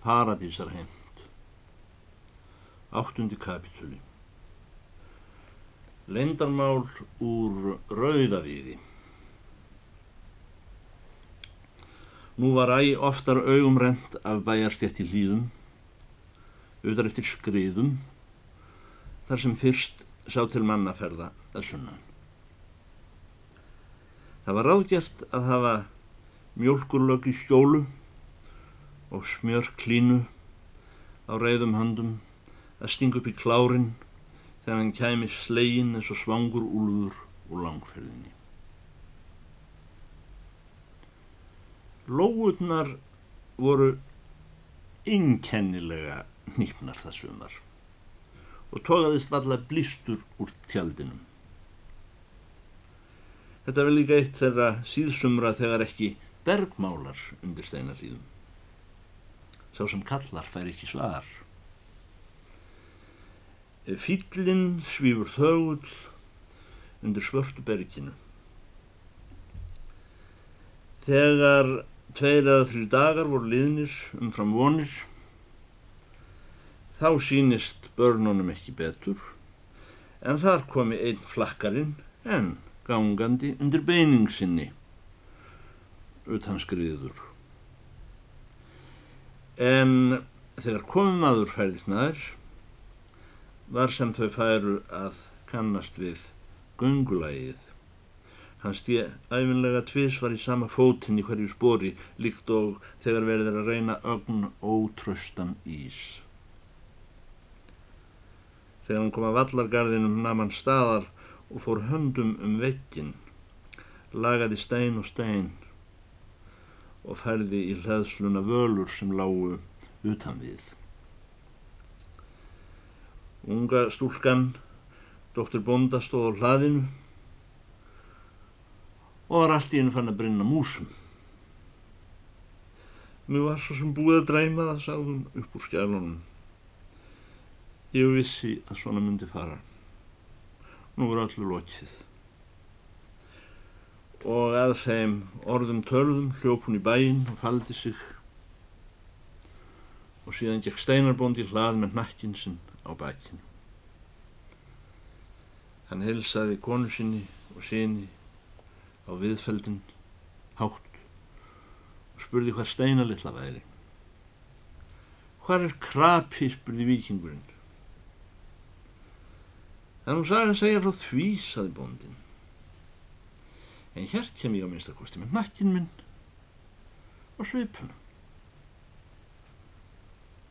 Paradísar heimt Áttundi kapitúli Lendarmál úr Rauðavíði. Nú var æg oftar augum rent af bæjarstjætti hlýðum, auðar eftir skriðum, þar sem fyrst sá til mannaferða að sunna. Það var ráðgjert að hafa mjölkurlög í skjólu og smjör klínu á reyðum höndum að stinga upp í klárin þegar hann kæmi slegin eins og svangur úlfur úr langferðinni. Lóutnar voru innkennilega nýpnar það sumar og tókaðist valla blístur úr tjaldinum. Þetta var líka eitt þeirra síðsumra þegar ekki bergmálar undir steinarlýðum. Sá sem kallar fær ekki svar. Fýllin svífur þögull undir svörtu berginu. Þegar tveir eða þrjú dagar voru liðnir umfram vonir, þá sínist börnunum ekki betur, en þar komi einn flakkarinn en gangandi undir beiningsinni utan skriður. En þegar komum aður færðist nær, var sem þau færu að kannast við gungulægið. Hann stíð æfinlega tvísvar í sama fótinn í hverju spori líkt og þegar verður að reyna ögn ótröstan ís. Þegar hann kom að vallargarðinum nam hann staðar og fór höndum um veggin, lagaði stein og stein og færði í hlæðsluna völur sem lágu utan við. Unga stúlkan, doktor Bonda, stóð á hlaðinu og var allt í hennu fann að brinna músum. Mér var svo sem búið að dræma það, sagði hún upp úr skjálunum. Ég vissi að svona myndi fara. Nú er öllu lokið. Og að þeim orðum törðum hljóp hún í bæinn og faldi sig og síðan gekk steinarbóndi hlað með nakkinn sinn á bakinu. Hann helsaði konu sinni og sinni á viðfeldin hátt og spurði hvað steina litla væri. Hvar er krapi, spurði vikingurinn. Er nú sagan að segja frá því, saði bóndin. En hér kem ég á minnstakosti með nakkin minn og svipuna.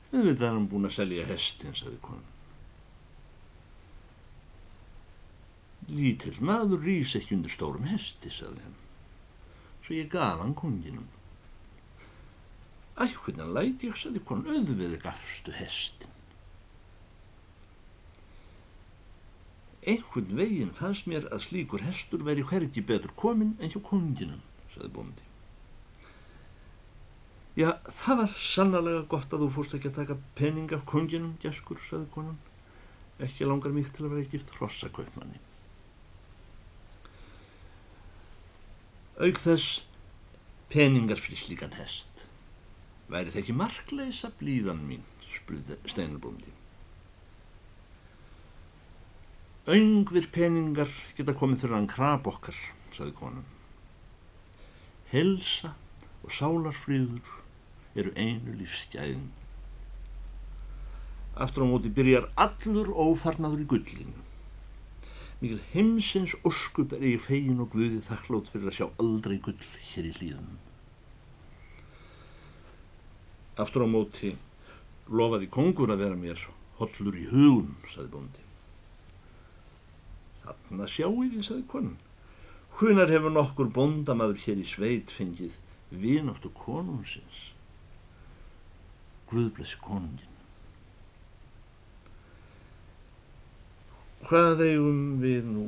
Við að hann búin að selja hestin, saði konan. Lítill maður rýs ekki undir stórum hesti, saði hann. Svo ég gaf hann konginum. Æ, hvernig læti ég, saði konan, auðvitað gafstu hestin. Einhvern veginn fannst mér að slíkur hestur veri hvergi betur komin en hjá konginum, saði bóndi. Já, það var sannlega gott að þú fórst ekki að taka pening af konginum, geskur, saði konan. Ekki langar mig til að vera gift hrossakaupmanni. Aug þess peningar fyrir slíkan hest. Væri það ekki markleisa blíðan mín, spurði steinarbóndi. Öngvir peningar geta komið fyrir hann krab okkar, saði konan. Helsa og sálarfríður eru einu lífsgæðin. Aftur á móti byrjar allur ófarnaður í gullinu. Mikið heimsins óskup er ég fegin og guðið þakklót fyrir að sjá aldrei gull hér í hlýðum. Aftur á móti lofaði kongur að vera mér hollur í hugun, saði bóndi. Þarna sjáu því, saði konan. Hvunar hefur nokkur bóndamaður hér í sveit fengið vináttu konungsins? Guðblessi konungin. Hvað eigum við nú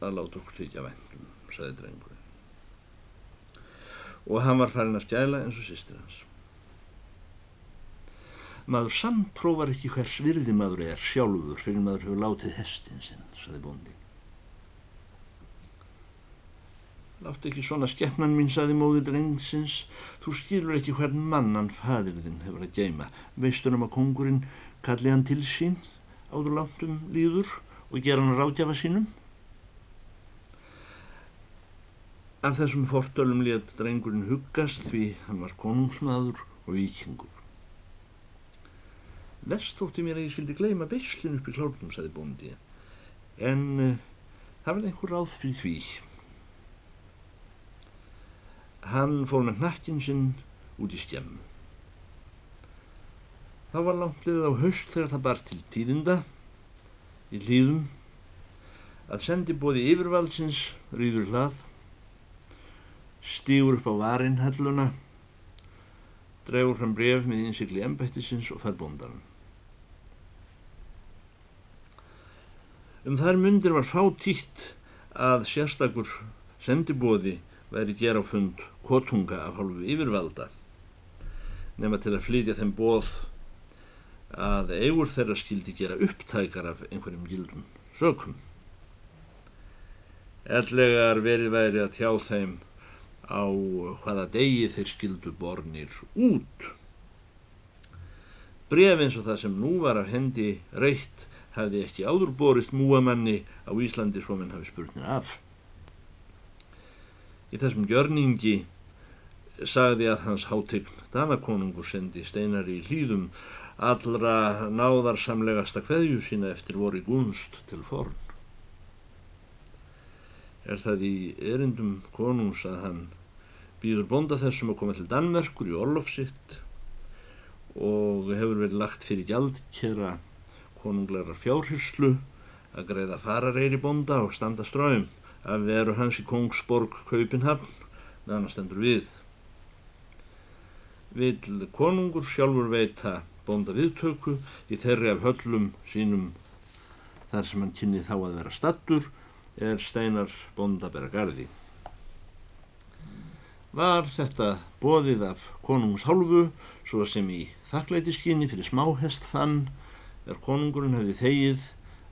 að láta okkur þykja vendum, saði drengurinn. Og hann var farin að skæla eins og sýstir hans. Maður samprófar ekki hvers virði maður er sjálfur fyrir maður hefur látið hestin sinn, saði bóndi. Látt ekki svona skeppnan mín, saði móður drengsins. Þú skilur ekki hvern mannan fadir þinn hefur að geima. Veistur um að kongurinn kalli hann til sín áður langt um líður og gera hann ráðgjafa sínum? Af þessum fortölum létt drengurinn huggast því hann var konungsmaður og vikingur. Vest þótti mér að ég skildi gleima beislinn upp í klárnum, saði bóndi. En uh, það var einhver ráð fyrir því. Hann fór með nakkinn sinn út í skjem. Það var langt liðið á haust þegar það bar til tíðinda í hlýðum að sendi bóði yfirvaldsins rýður hlað, stígur upp á varinhalluna, dregur fram bref með innsikli embættisins og fær bóndaran. Um þær myndir var fátítt að sérstakur sendibóði væri gera á fund kotunga af hálfu yfirvalda nema til að flytja þeim bóð að eigur þeirra skildi gera upptækar af einhverjum gildum sökum. Ellegar verið væri að tjá þeim á hvaða degi þeir skildu bornir út. Bref eins og það sem nú var af hendi reitt hefði ekki áður borist múamanni á Íslandi svo menn hafi spurnir af. Í þessum gjörningi sagði að hans hátegn Danakonungur sendi steinar í hlýðum allra náðarsamlegasta kveðju sína eftir voru gunst til forn. Er það í erindum konungs að hann býður bonda þessum að koma til Danmerkur í orlofsitt og hefur verið lagt fyrir gjaldkjera konunglegar fjárhyslu að greiða farareyri bonda og standa ströym að veru hans í Kongsborg Kaupinhamn meðan hann stendur við. Vil konungur sjálfur veita bónda viðtöku í þeirri af höllum sínum þar sem hann kynni þá að vera stattur er steinar bónda bera gardi. Var þetta bóðið af konungs hálfu svo sem í þakklætiskinni fyrir smáhest þann er konungurinn hefði þegið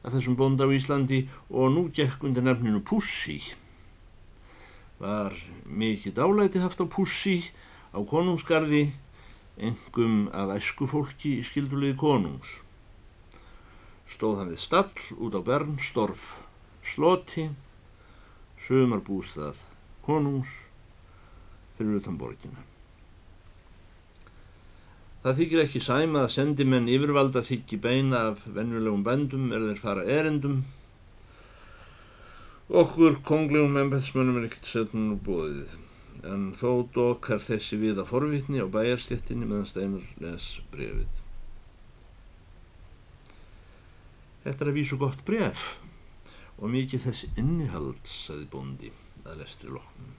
að þessum bónda á Íslandi og nú gekk undir nefninu Pussi. Var mikið dálæti haft á Pussi á konungsgarði engum af æskufólki í skildulegi konungs. Stóð hann við stall út á Bernstorf sloti, sömarbústað konungs fyrir utan borgina. Það þykir ekki sæma að sendimenn yfirvalda þykki beina af venjulegum bændum er þeir fara erendum. Okkur konglegum embætsmönnum er ekkert setnum úr bóðið en þó dokar þessi við að forvitni á bæjarstjettinni meðan Steinar les brefið. Þetta er að vísu gott bref og mikið þessi innihald, saði bóndi að lestri loknum.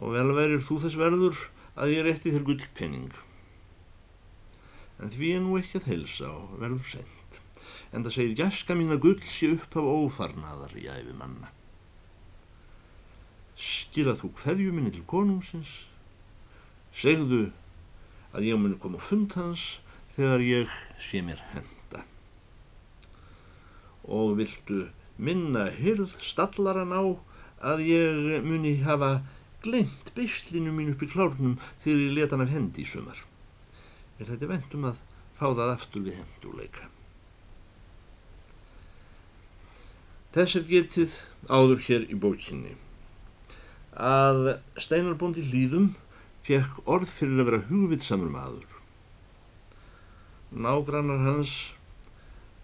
Og vel verir þú þess verður að ég rétti þér gullpenning. En því er nú ekki að heilsa og verður sent. En það segir gæska mín að gull sé upp af ófarnaðar í æfi manna skilað þú hverju minni til konungsins, segðu að ég muni koma á fund hans þegar ég sé mér henda. Og viltu minna hyrð stallaran á að ég muni hafa glemt beislinu mín upp í klárnum þegar ég leta hann af hendi í sumar. Ég ætti vendum að fá það aftur við henduleika. Þess er getið áður hér í bókinni að Steinarbóndi hlýðum fekk orð fyrir að vera hugvitsamur maður. Nágrannar hans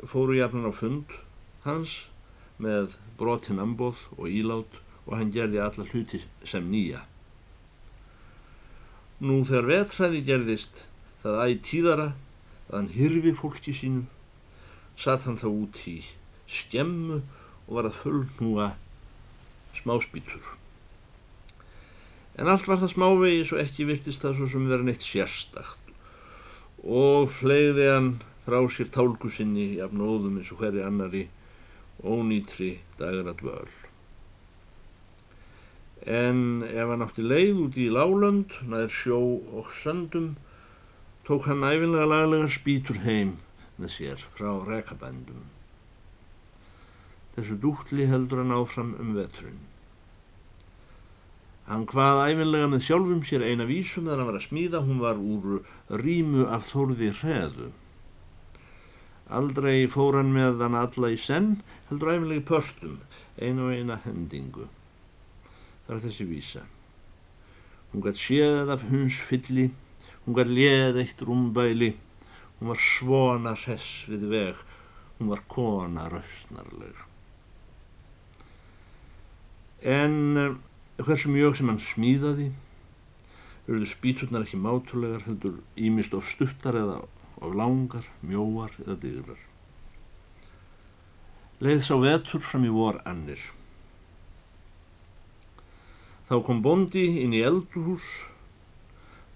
fóru jafnan á fund hans með brotinn ambóð og ílát og hann gerði alla hluti sem nýja. Nú þegar vetræði gerðist það æg tíðara að hann hyrfi fólki sínu, satt hann þá út í skemmu og var að fullnúa smáspítur. En allt var það smávegis og ekki virtist það svo sem vera neitt sérstakt og fleiði hann frá sér tálku sinni jafn óðum eins og hverju annari ónýtri dagra dvöl. En ef hann átti leið út í lálönd, næður sjó og söndum, tók hann æfinlega laglega spýtur heim með sér frá rekabændum. Þessu dútli heldur hann áfram um vetrun. Hann hvað æfinlega með sjálfum sér eina vísum þegar hann var að smíða, hún var úr rímu af þórði hreðu. Aldrei fór hann með hann alla í senn, heldur æfinlega í pörtum, einu og eina hendingu. Er þessi vísa. Hún gætt séð af hunsfylli, hún gætt léð eitt rúmbæli, hún var svona hress við veg, hún var kona rausnarleg. En eh, hversu mjög sem hann smíðaði verður spýturnar ekki mátulegar heldur ímist of stuttar eða of langar, mjóar eða digrar. Leið sá vetur fram í vor annir. Þá kom bondi inn í elduhús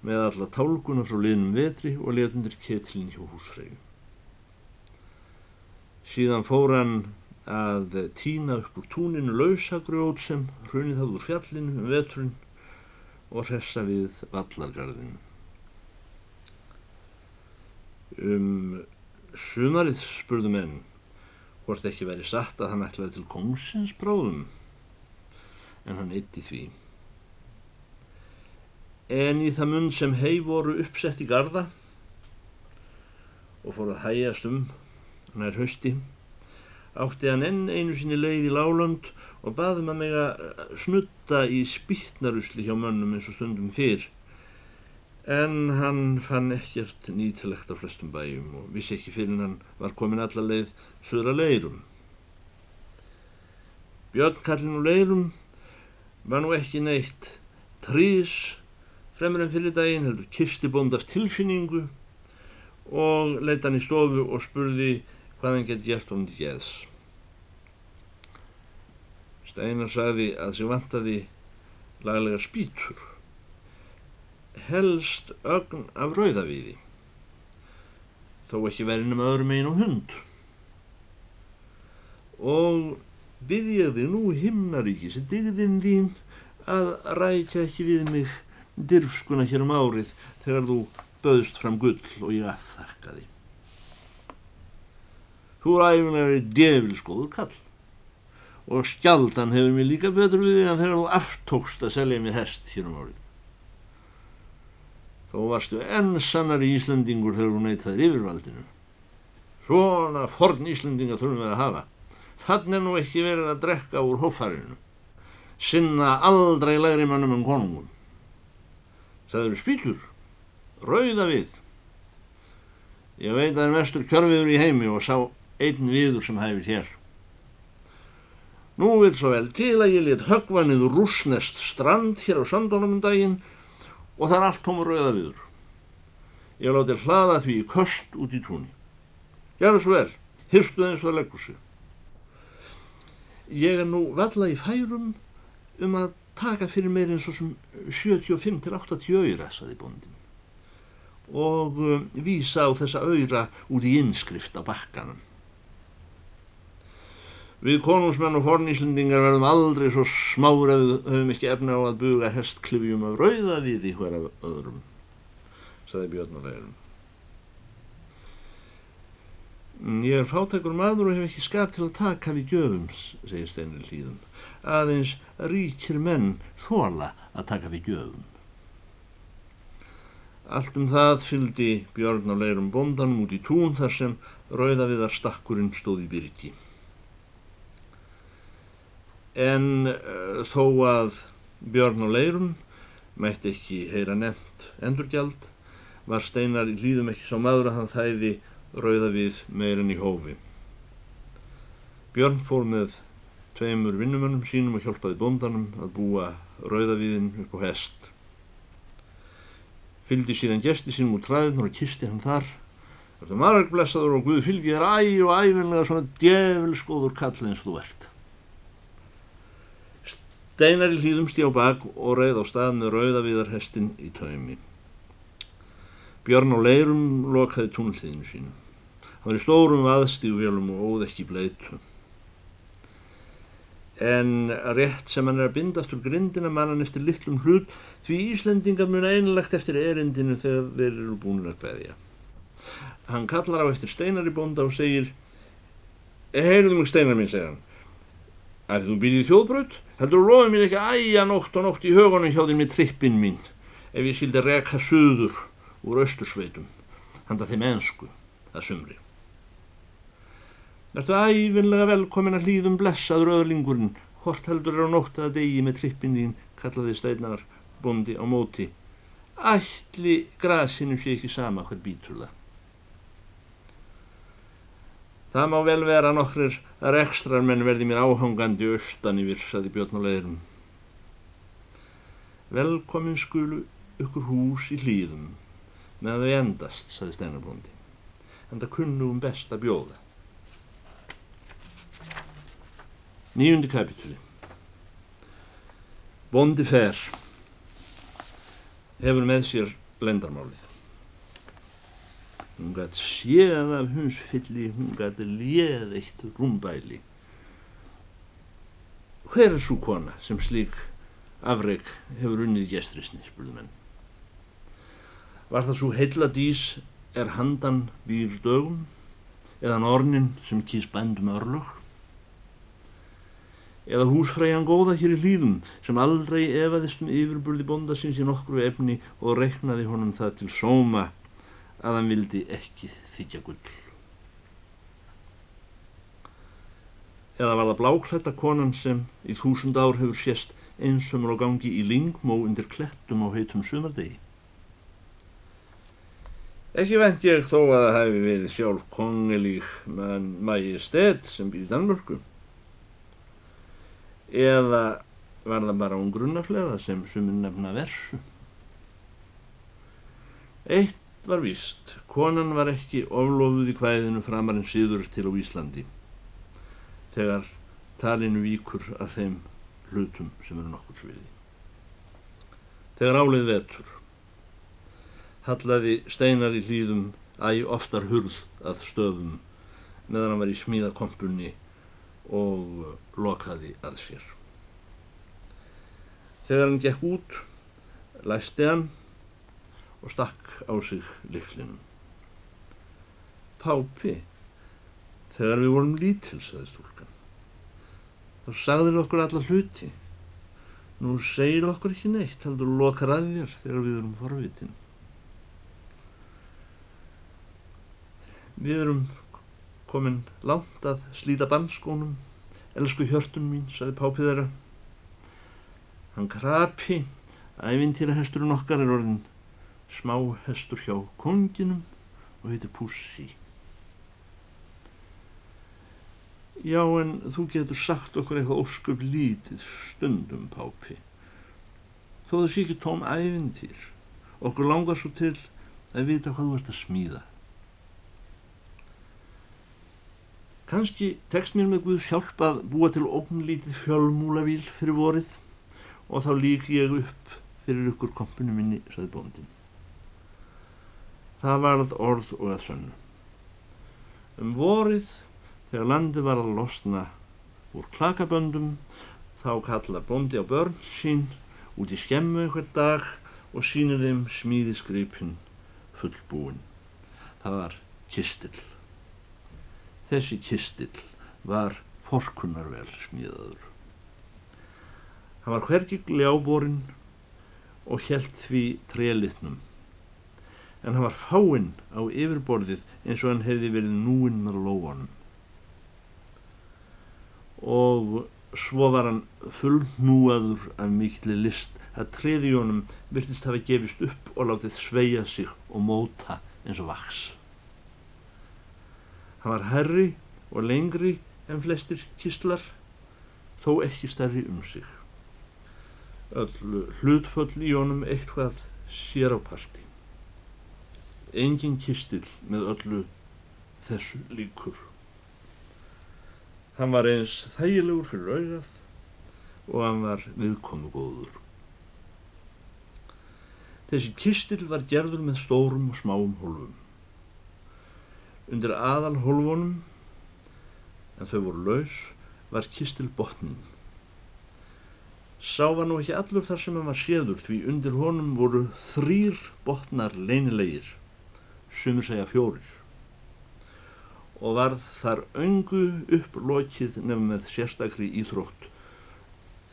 með alla tálguna frá liðnum vetri og leðundir ketilin hjá húsfreyju. Síðan fór hann að týna upp úr túninu lausagrjót sem hrunið það úr fjallinu um veturinn og hressa við vallargarðinu. Um sumarið spurðu menn hvort ekki verið satt að hann ætlaði til kongsins bráðum en hann eitti því. En í það munn sem hei voru uppsett í garda og fór að hægjast um nær hausti átti hann enn einu sinni leið í Lálönd og baðum að mega eh, snutta í spýtnarusli hjá mönnum eins og stundum fyrr. En hann fann ekkert nýtilegt á flestum bæjum og vissi ekki fyrir hann var komin alla leið söðra leirum. Björnkallin og leirum var nú ekki neitt trís fremur en fyrir daginn heldur kistibond af tilfinningu og leita hann í stofu og spurði hvað hann gett gert um því geðs. Steinar sagði að sem vantaði laglega spýtur, helst ögn af rauðavíði, þó ekki verið nema öðrum einu hund. Og byrjaði nú himnaríki sem digðin þín að rækja ekki við mig dirfskuna hér um árið þegar þú böðst fram gull og ég aðþakka því. Þú er æfinlega verið djevilskóður kall og skjaldan hefur mér líka betur við því að þegar þú aftókst að selja mér hest hér um árið. Þó varstu enn sannar í Íslandingur þegar þú neytaðir yfirvaldinu. Svona forn Íslandinga þurfum við að hafa. Þannig er nú ekki verið að drekka úr hófarinu. Sinna aldrei læri mannum en konungum. Það eru spýtur, rauða við. Ég veit að það er mestur kjörfiður í heimi og sá einn viður sem hæfir þér. Nú vil svo vel til að ég let högva niður rúsnest strand hér á sandónum um daginn og það er allt tómur rauða viður. Ég láti hlaða því í köst út í túnni. Gjara svo vel, hyrstu eins og það leggur sig. Ég er nú valla í færum um að taka fyrir meir eins og sem 75 til 80 öyra, saði bóndin og um, vísa á þessa öyra út í innskrift á bakkanum. Við konungsmenn og forníslendingar verðum aldrei svo smára við höfum ekki efna á að buga hestklifjum af rauða við í hver af öðrum, saði Björnulegurum. Ég er fátækur maður og hef ekki skap til að taka við gjöfum, segir Steinir hlýðum. Aðeins ríkir menn þóla að taka við gjöfum. Allt um það fyldi Björn á leirum bondanum út í tún þar sem rauðaviðar stakkurinn stóð í byrki en uh, þó að Björn og Leirum mætti ekki heyra nefnt endurgjald var Steinar í hlýðum ekki sá maður að hann þæði rauða við meirinn í hófi. Björn fór með tveimur vinnumönnum sínum og hjálpaði bondanum að búa rauðavíðin upp á hest. Fyldi síðan gesti sínum úr træðunar og kisti hann þar. Það er margblessaður og Guð fylgi þér æg og æfinlega svona djevelskóður kall eins og þú ert. Steinar í hlýðum stjá bak og reið á stað með rauðavíðarhestin í taumi. Björn á leirum lokaði túnlíðinu sínu. Það var í stórum aðstígvélum og óð ekki bleitu. En rétt sem hann er að binda aftur grindina mannan eftir litlum hlut því Íslendingar mun einlagt eftir erindinu þegar þeir eru búin að veðja. Hann kallar á eftir Steinar í bonda og segir Heyrðum mig Steinar minn, segir hann. að þú býðið þjóðbröð, heldur þú lofið mér ekki æja nótt og nótt í högunum hjá þinn með trippin mín ef ég sildi reka söður úr austursveitum, handa þeim ensku að sumri. Ertu æfinlega velkomin að hlýðum blessaður öðlingurinn, hvort heldur er á nótt að degi með trippin þín, kallaði steinar bondi á móti. Ætli grasinu sé ekki sama hver býtur það. Það má vel vera nokkrir að rekstrar menn verði mér áhangandi austan yfir, saði Björn á leiðurum. Velkomin skulu ykkur hús í hlýðum með þau endast, saði Steinarbóndi. En það kunnum best að bjóða. Nýjundi kapitúli. Bondi fer hefur með sér lendarmálið. Hún gætt séð af hunsfylli, hún gætt léð eitt rúmbæli. Hver er svo kona sem slík afreg hefur unnið gestrisni, spurðu menn. Var það svo heiladís er handan býr dögum eða nornin sem kýs bændum örlög? Eða húsfræjan góða hér í hlýðum sem aldrei efaðist um yfirburði bonda síns í nokkru efni og reknaði honum það til sóma að hann vildi ekki þykja gull. Eða var það bláklætta konan sem í þúsund ár hefur sést einsumur á gangi í lingmó undir klettum á heitum sumardegi. Ekki vent ég þó að það hefði verið sjálf kongelík mann Majestad sem býr í Danmörku. Eða var það bara hún grunnaflega sem sumur nefna versu. Eitt var víst, konan var ekki oflofuð í hvæðinu framarinn síður til á Íslandi þegar talinu víkur að þeim hlutum sem eru nokkur sviði. Þegar álið vetur hallaði steinar í hlýðum æg oftar hurð að stöðum meðan hann var í smíðakompunni og lokaði að sér. Þegar hann gekk út, læsti hann og stakk á sig liklinum. Pápi, þegar við vorum lítil, saði stúlkan, þá sagðir okkur alla hluti. Nú segir okkur ekki neitt, heldur lokar að þér þegar við erum forvitin. Við erum komin langt að slíta bannskónum, elsku hjörtun mín, saði pápið þeirra. Hann krapi, ævintýrahesturinn okkar er orðin smáhestur hjá konginum og heitir Pussi. Já, en þú getur sagt okkur eitthvað ósköp lítið stundum, Pápi. Þó það sé ekki tóm ævintýr. Okkur langar svo til að vita hvað þú ert að smíða. Kanski tekst mér með Guðs hjálp að búa til ógnlítið fjölmúlavíl fyrir vorið og þá lík ég upp fyrir ykkur kompinu minni, saði bóndin. Það varð orð og að sönnu. Um vorið, þegar landi var að losna úr klakaböndum, þá kalla bondi á börn sín út í skemmu einhver dag og sínir þeim smíðisgripin fullbúin. Það var kistill. Þessi kistill var forkunarvel smíðaður. Hann var hvergi gljáborinn og helt því trelitnum en hann var fáinn á yfirborðið eins og hann hefði verið núinn með lóanum. Og svo var hann fullnúaður af mikilli list að treðjónum virtist hafa gefist upp og látið sveia sig og móta eins og vaks. Hann var herri og lengri en flestir kistlar, þó ekki starri um sig. Öll hlutföll í honum eitthvað sér á parti engin kistill með öllu þessu líkur. Hann var eins þægilegur fyrir augað og hann var viðkomu góður. Þessi kistill var gerður með stórum og smáum hólfum. Undir aðal hólfunum, en þau voru laus, var kistil botnin. Sá var nú ekki allur þar sem hann var séður því undir honum voru þrýr botnar leinilegir sumur segja fjórir og varð þar öngu upplokið nefn með sérstakri íþrótt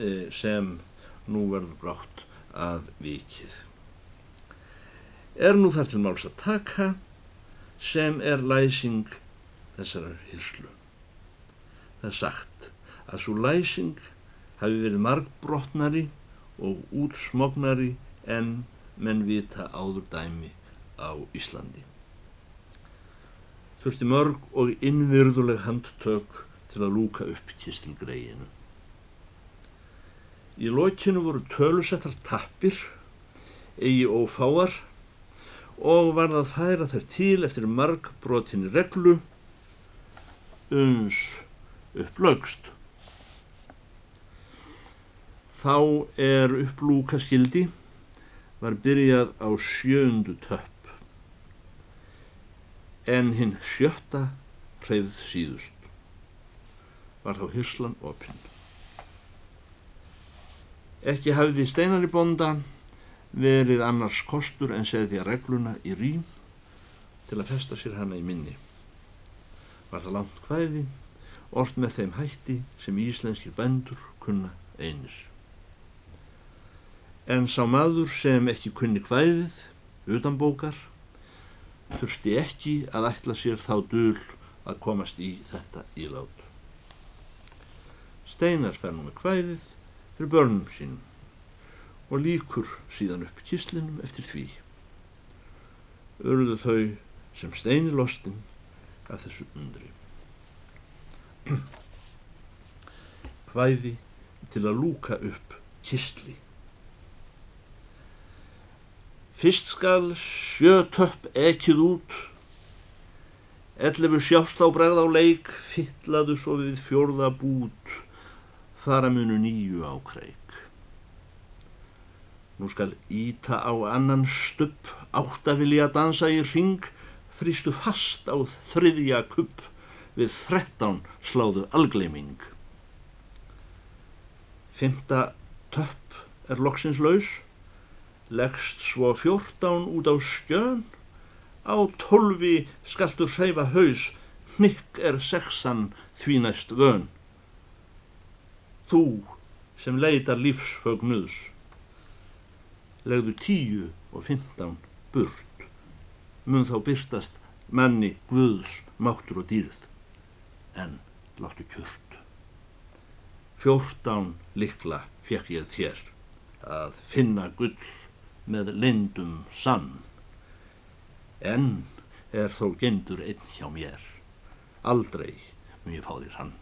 e, sem nú verður brátt að vikið. Er nú þar til máls að taka sem er læsing þessarar hyrslu. Það er sagt að svo læsing hafi verið margbrotnari og útsmognari en menn vita áður dæmi á Íslandi. Þurfti mörg og innvirðuleg handtök til að lúka upp kistilgreinu. Í lokinu voru tölusettar tappir, eigi ófáar og varð að færa þær til eftir margbrotinni reglu uns upplögst. Þá er upplúka skildi var byrjað á sjöndu töpp en hinn sjötta hreyð síðust var þá hyrslan opinn. Ekki hafði steinari bonda verið annars kostur en segði regluna í rým til að festa sér hana í minni. Var það langt hvæði, orð með þeim hætti sem íslenskir bændur kunna einir. En sá maður sem ekki kunni hvæðið, utan bókar, þurfti ekki að ætla sér þá dul að komast í þetta ílát. Steinar fer nú með kvæðið fyrir börnum sínum og líkur síðan upp kíslinum eftir því. Örðu þau sem steini lostin af þessu undri. Kvæði til að lúka upp kísli. Fyrst skal sjötöpp ekkið út, ellefu sjást á leik, fyllaðu svo við fjórða bút, þar að munu nýju á kreik. Nú skal íta á annan stupp, átt að vilja dansa í ring, þrýstu fast á þriðja kupp, við þrettán sláðu algleiming. Fymta töpp er loksins laus, leggst svo fjórtán út á skjön, á tólfi skaltu hreyfa haus, hnykk er sexan því næst vön. Þú sem leitar lífsfögnuðs, legðu tíu og fymtán burt, mun þá byrtast manni, guðs, máttur og dýrð, en láttu kjört. Fjórtán likla fekk ég þér að finna gull með lindum sann. En er þó gendur einn hjá mér, aldrei mjög fá þér hann.